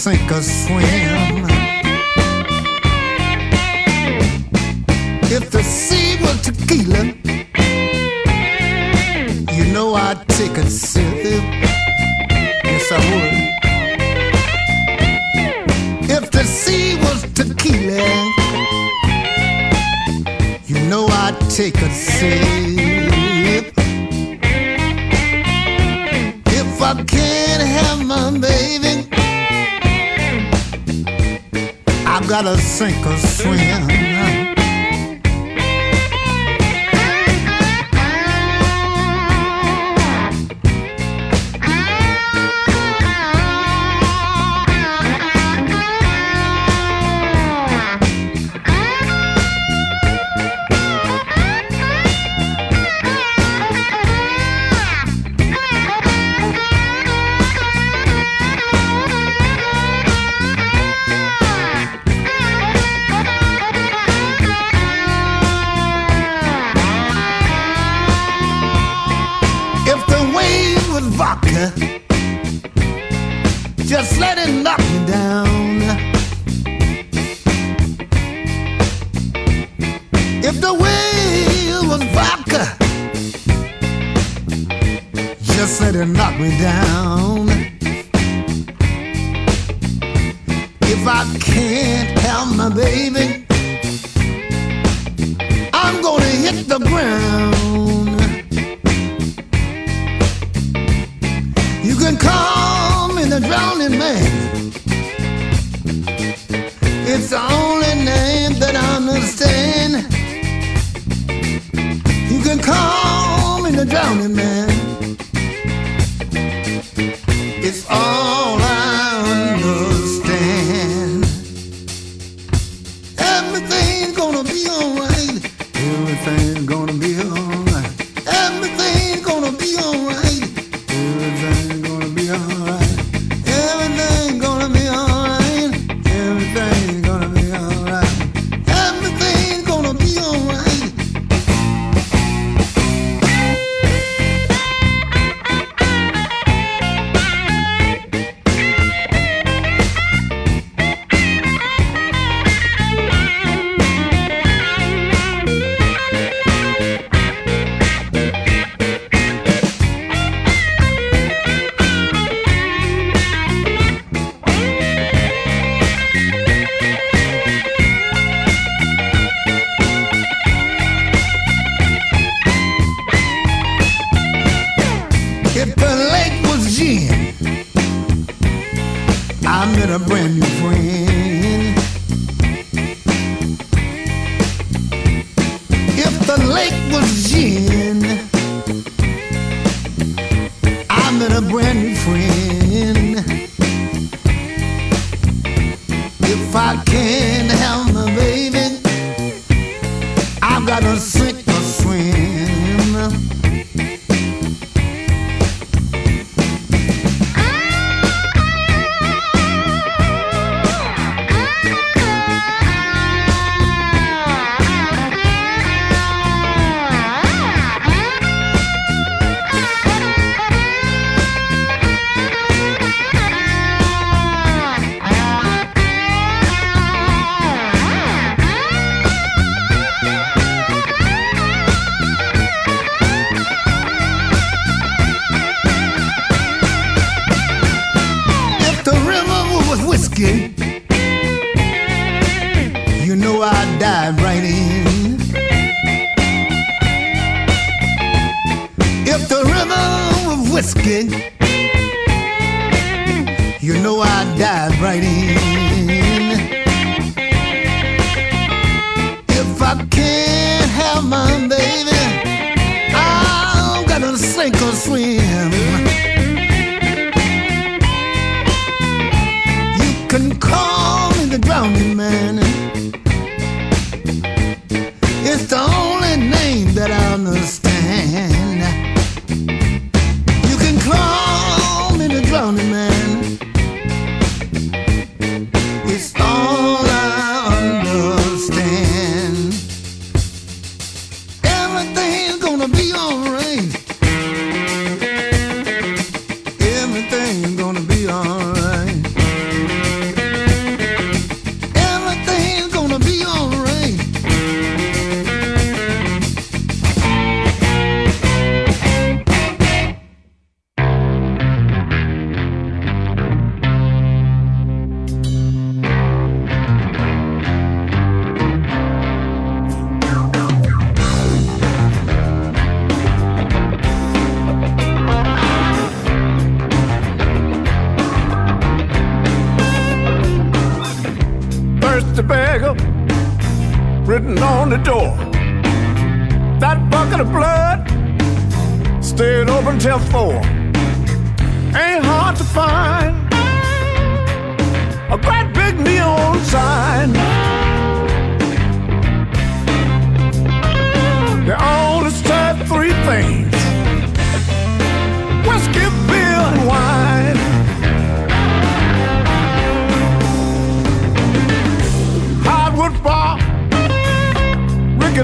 sink or swim. gotta sink or swim. Without. I dive right in. If I can't have my baby,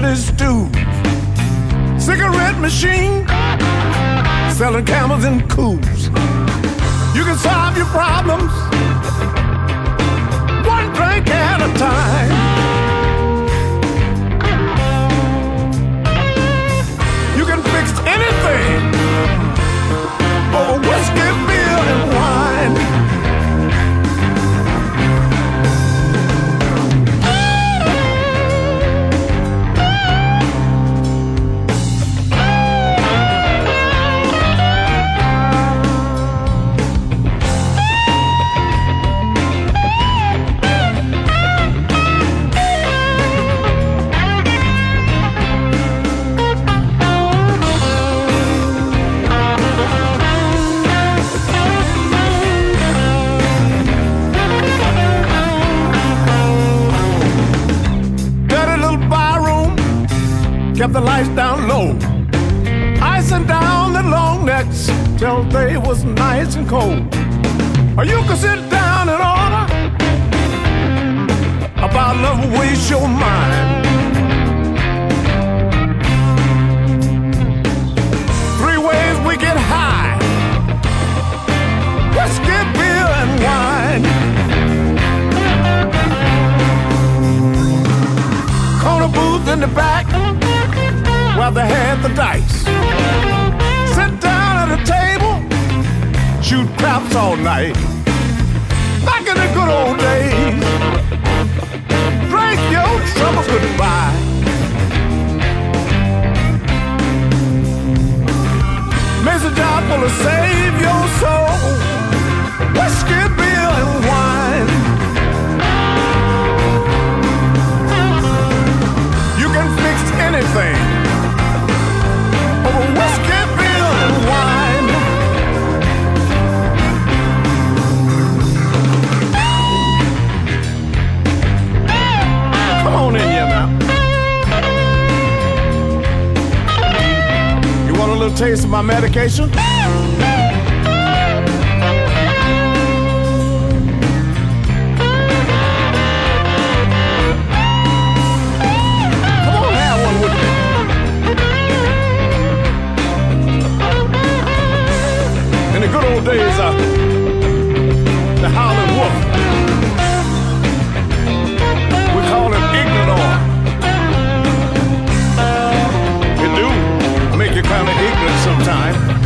rickety stew, cigarette machine, selling camels and Kools. You can solve your problems one drink at a time. You can fix anything over kept the lights down low. Icing down the long necks till they was nice and cold. Or you could sit down and order a bottle of waste your mind. Three ways we get high. Whiskey, beer, and wine. corner booth in the back they had the dice. Sit down at a table, shoot craps all night. Back in the good old days, drink your troubles goodbye. A job full of save your soul. Whiskey, beer, and wine. You can fix anything taste of my medication? Old days, uh, the Howling Wolf, we call him Ignador. It do make you kind of ignorant sometimes.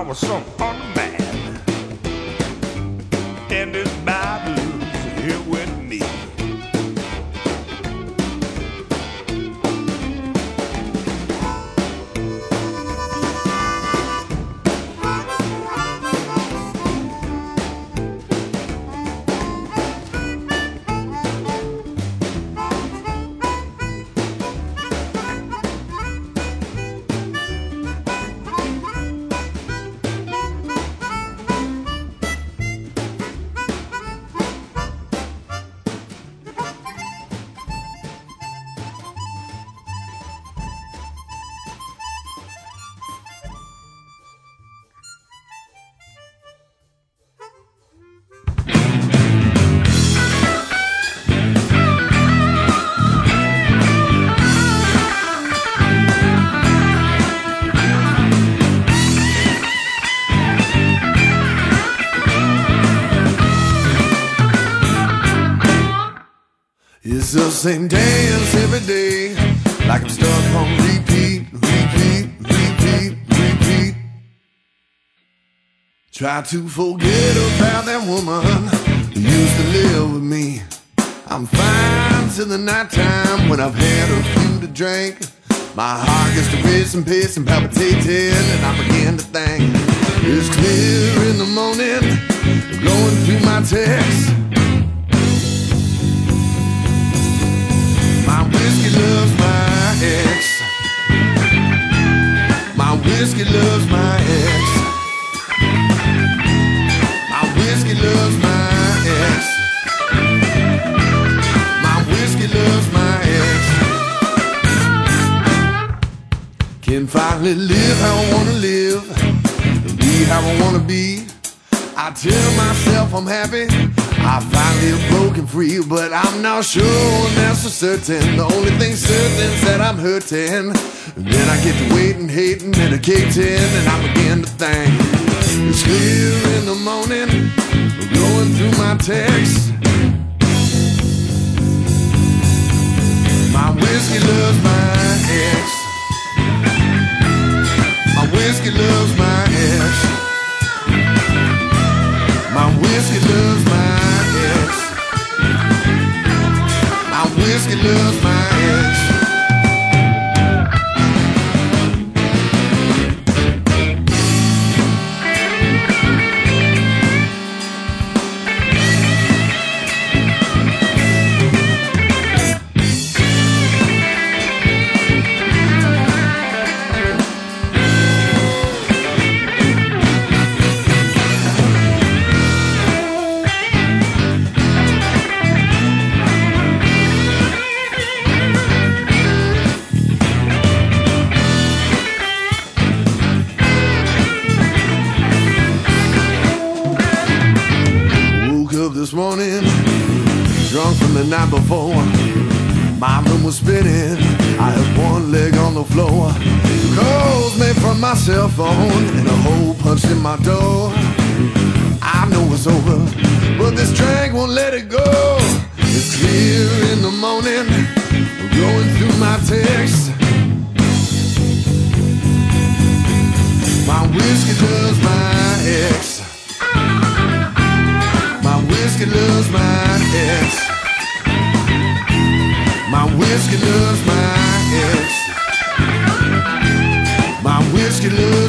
She's always some same dance every day, like I'm stuck on repeat, repeat, repeat, repeat. Try to forget about that woman who used to live with me. I'm fine till the nighttime when I've had a few to drink. My heart gets to racing, pacing, palpitating, and palpitate. And I begin to think. It's clear in the morning, going through my texts. Whiskey loves my ex. My whiskey loves my ex. My whiskey loves my ex. Can finally live how I wanna live, be how I wanna be. I tell myself I'm happy. I finally have broken free, but I'm not sure that's for certain. The only thing certain is that I'm hurting. And then I get to waiting, hating, in, and I begin to think. It's clear in the morning, going through my texts. My whiskey loves my ex. My whiskey loves my ex. My whiskey loves my ex. My whiskey loves my ex. Night before. My room was spinning. I had one leg on the floor. Calls made from my cell phone and a hole punched in my door. I know it's over, but this drink won't let it go. It's clear in the morning, going through my text. Whiskey loves my ass. My whiskey loves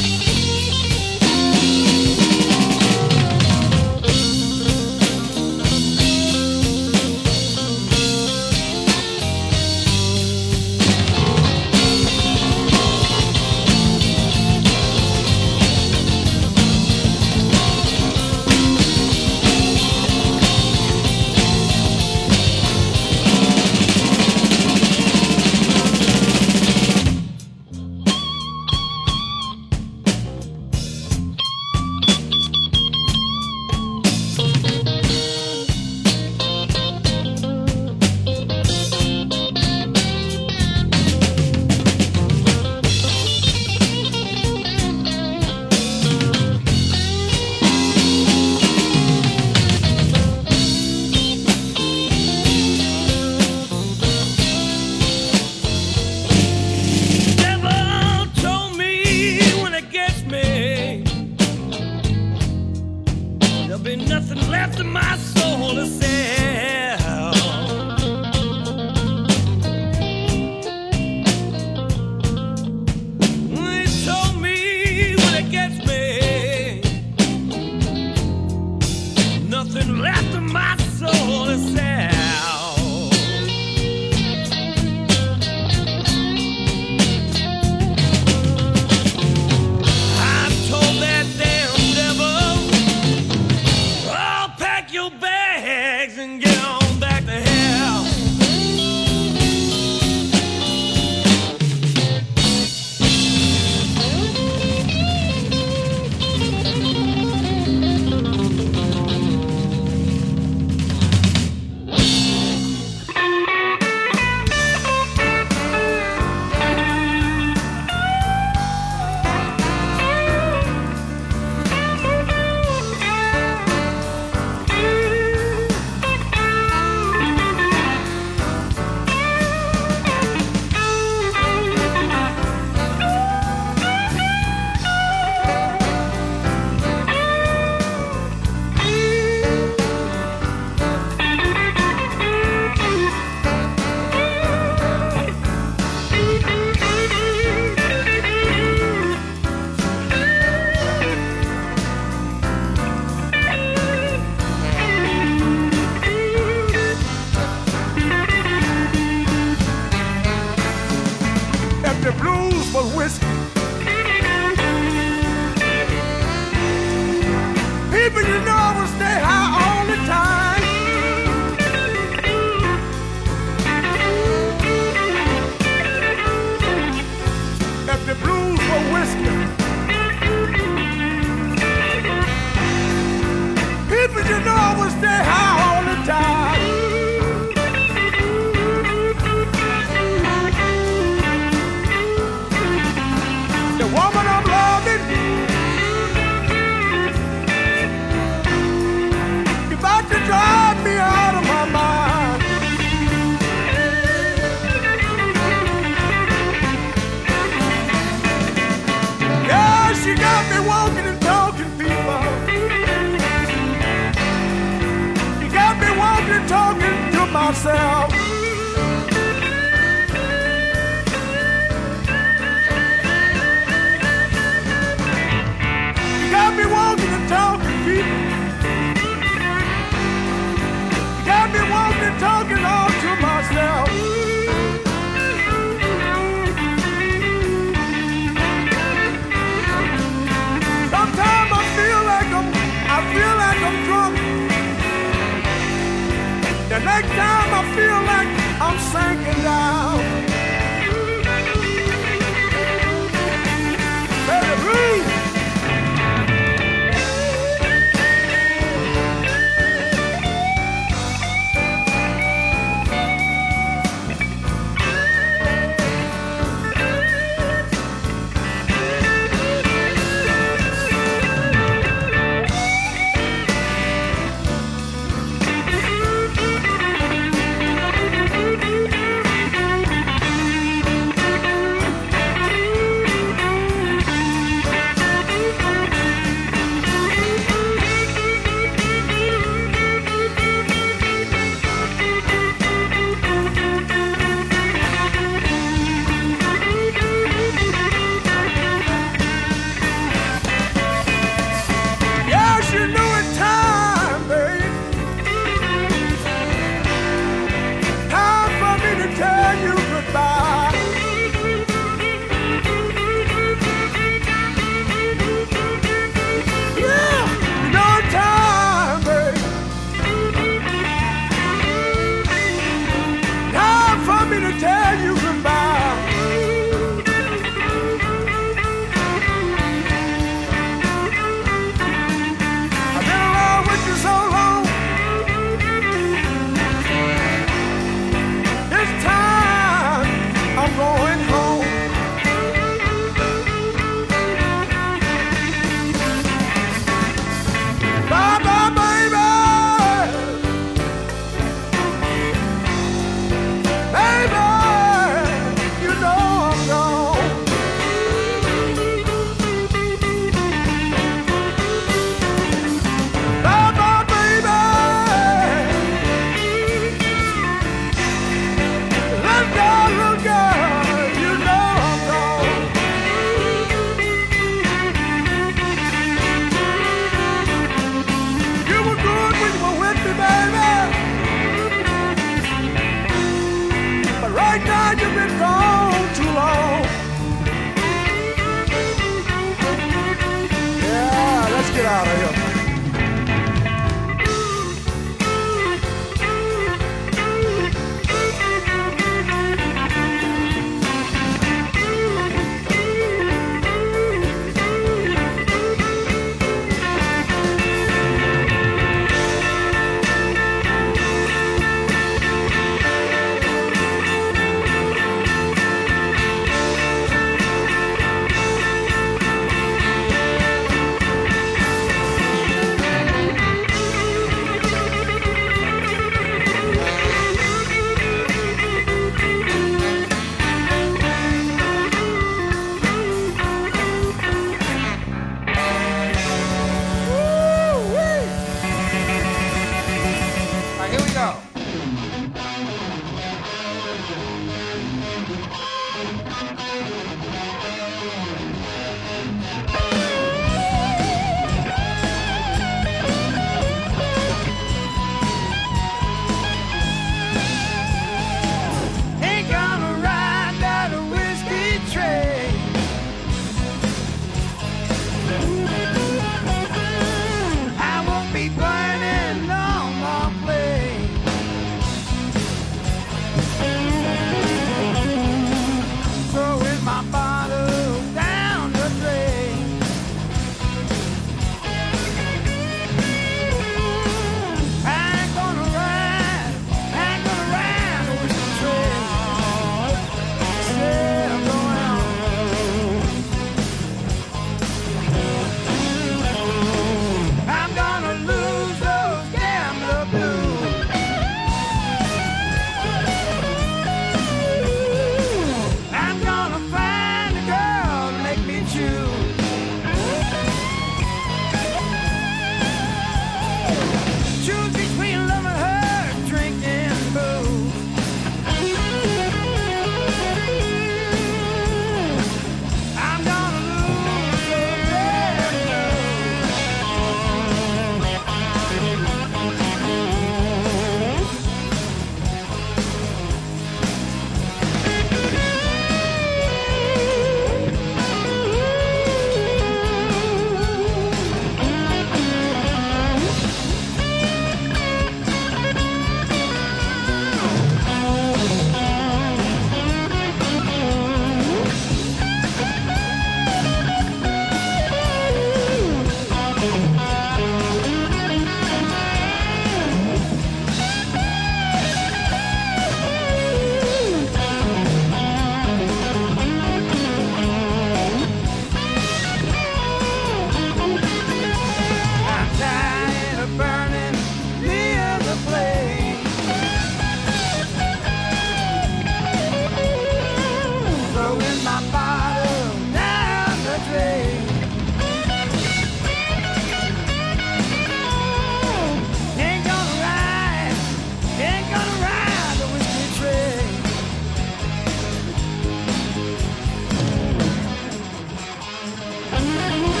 Bye.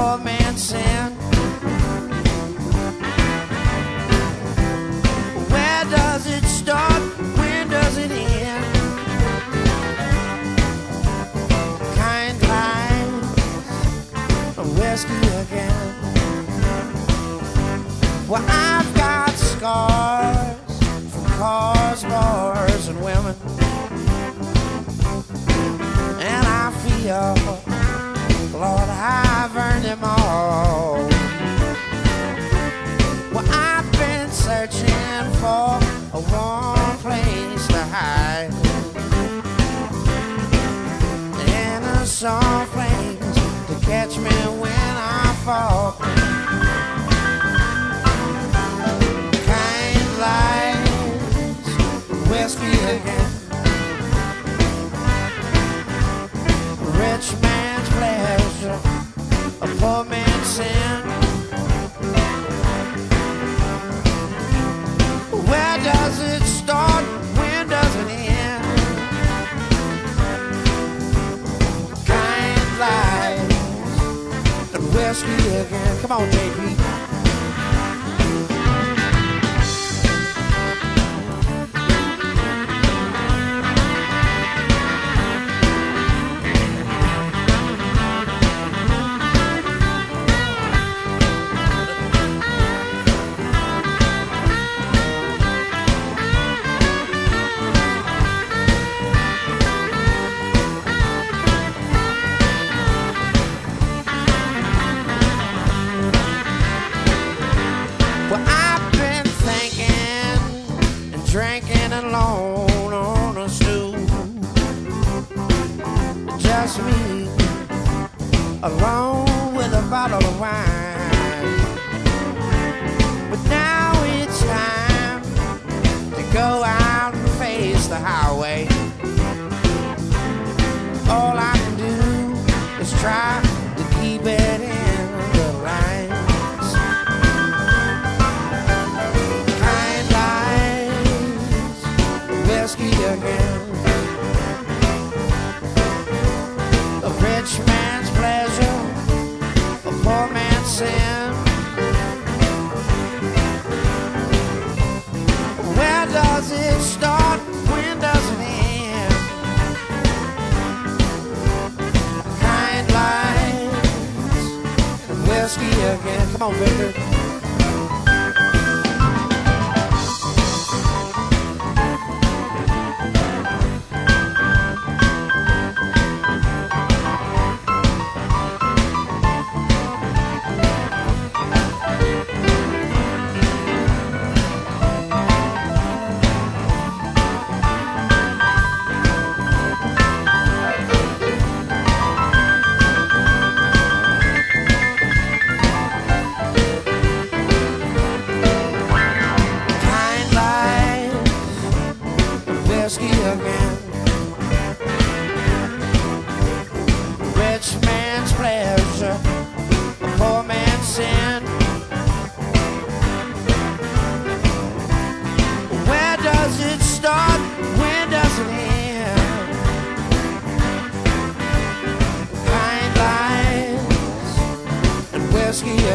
Poor man's sin. Where does it start? When does it end? Kind lies, whiskey again. Well, I've got scars from cars, bars, and women. And I feel, All. Well, I've been searching for a warm place to hide. And a soft place to catch me when I fall. kind lies, whiskey sin. Where does it start? When does it end? Kind lies, and whiskey again. Come on, JP. Drinking alone on a stool. Just me, alone with a bottle of wine. But now it's time to go out and face the highway. All I can do is try again. Come on, Victor.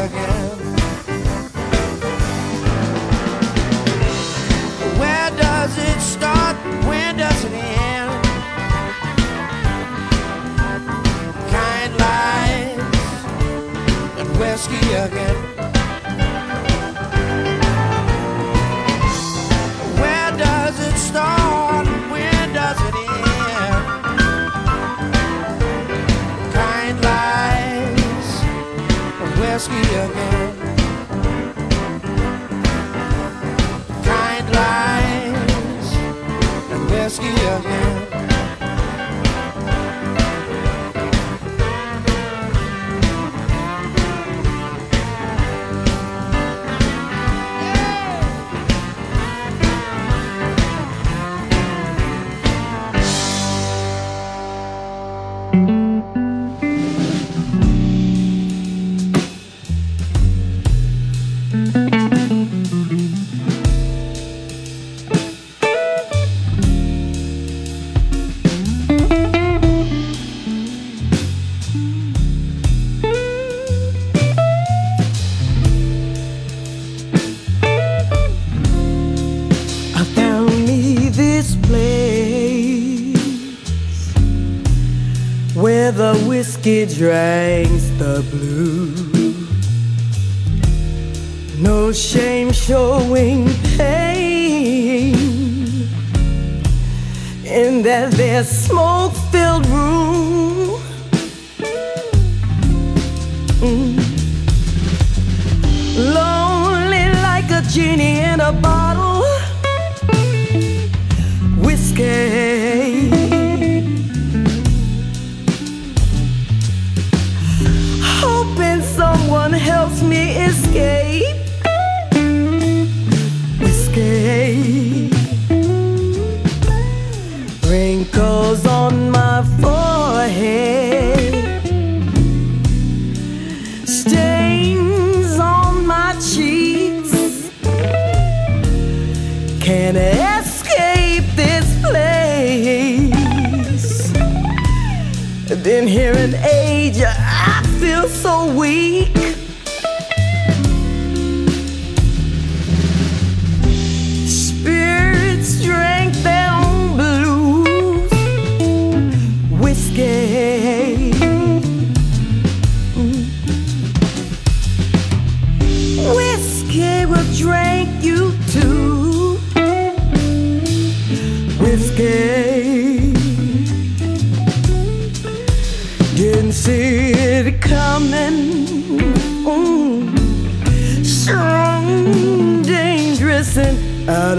again. Where does it start? When does it end? Kind lies and whiskey again. whiskey drinks the blue. No shame showing pain in that their smoke filled room. Mm. Lonely like a genie in a bottle. Whiskey. Okay.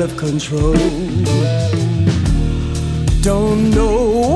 of control. Don't know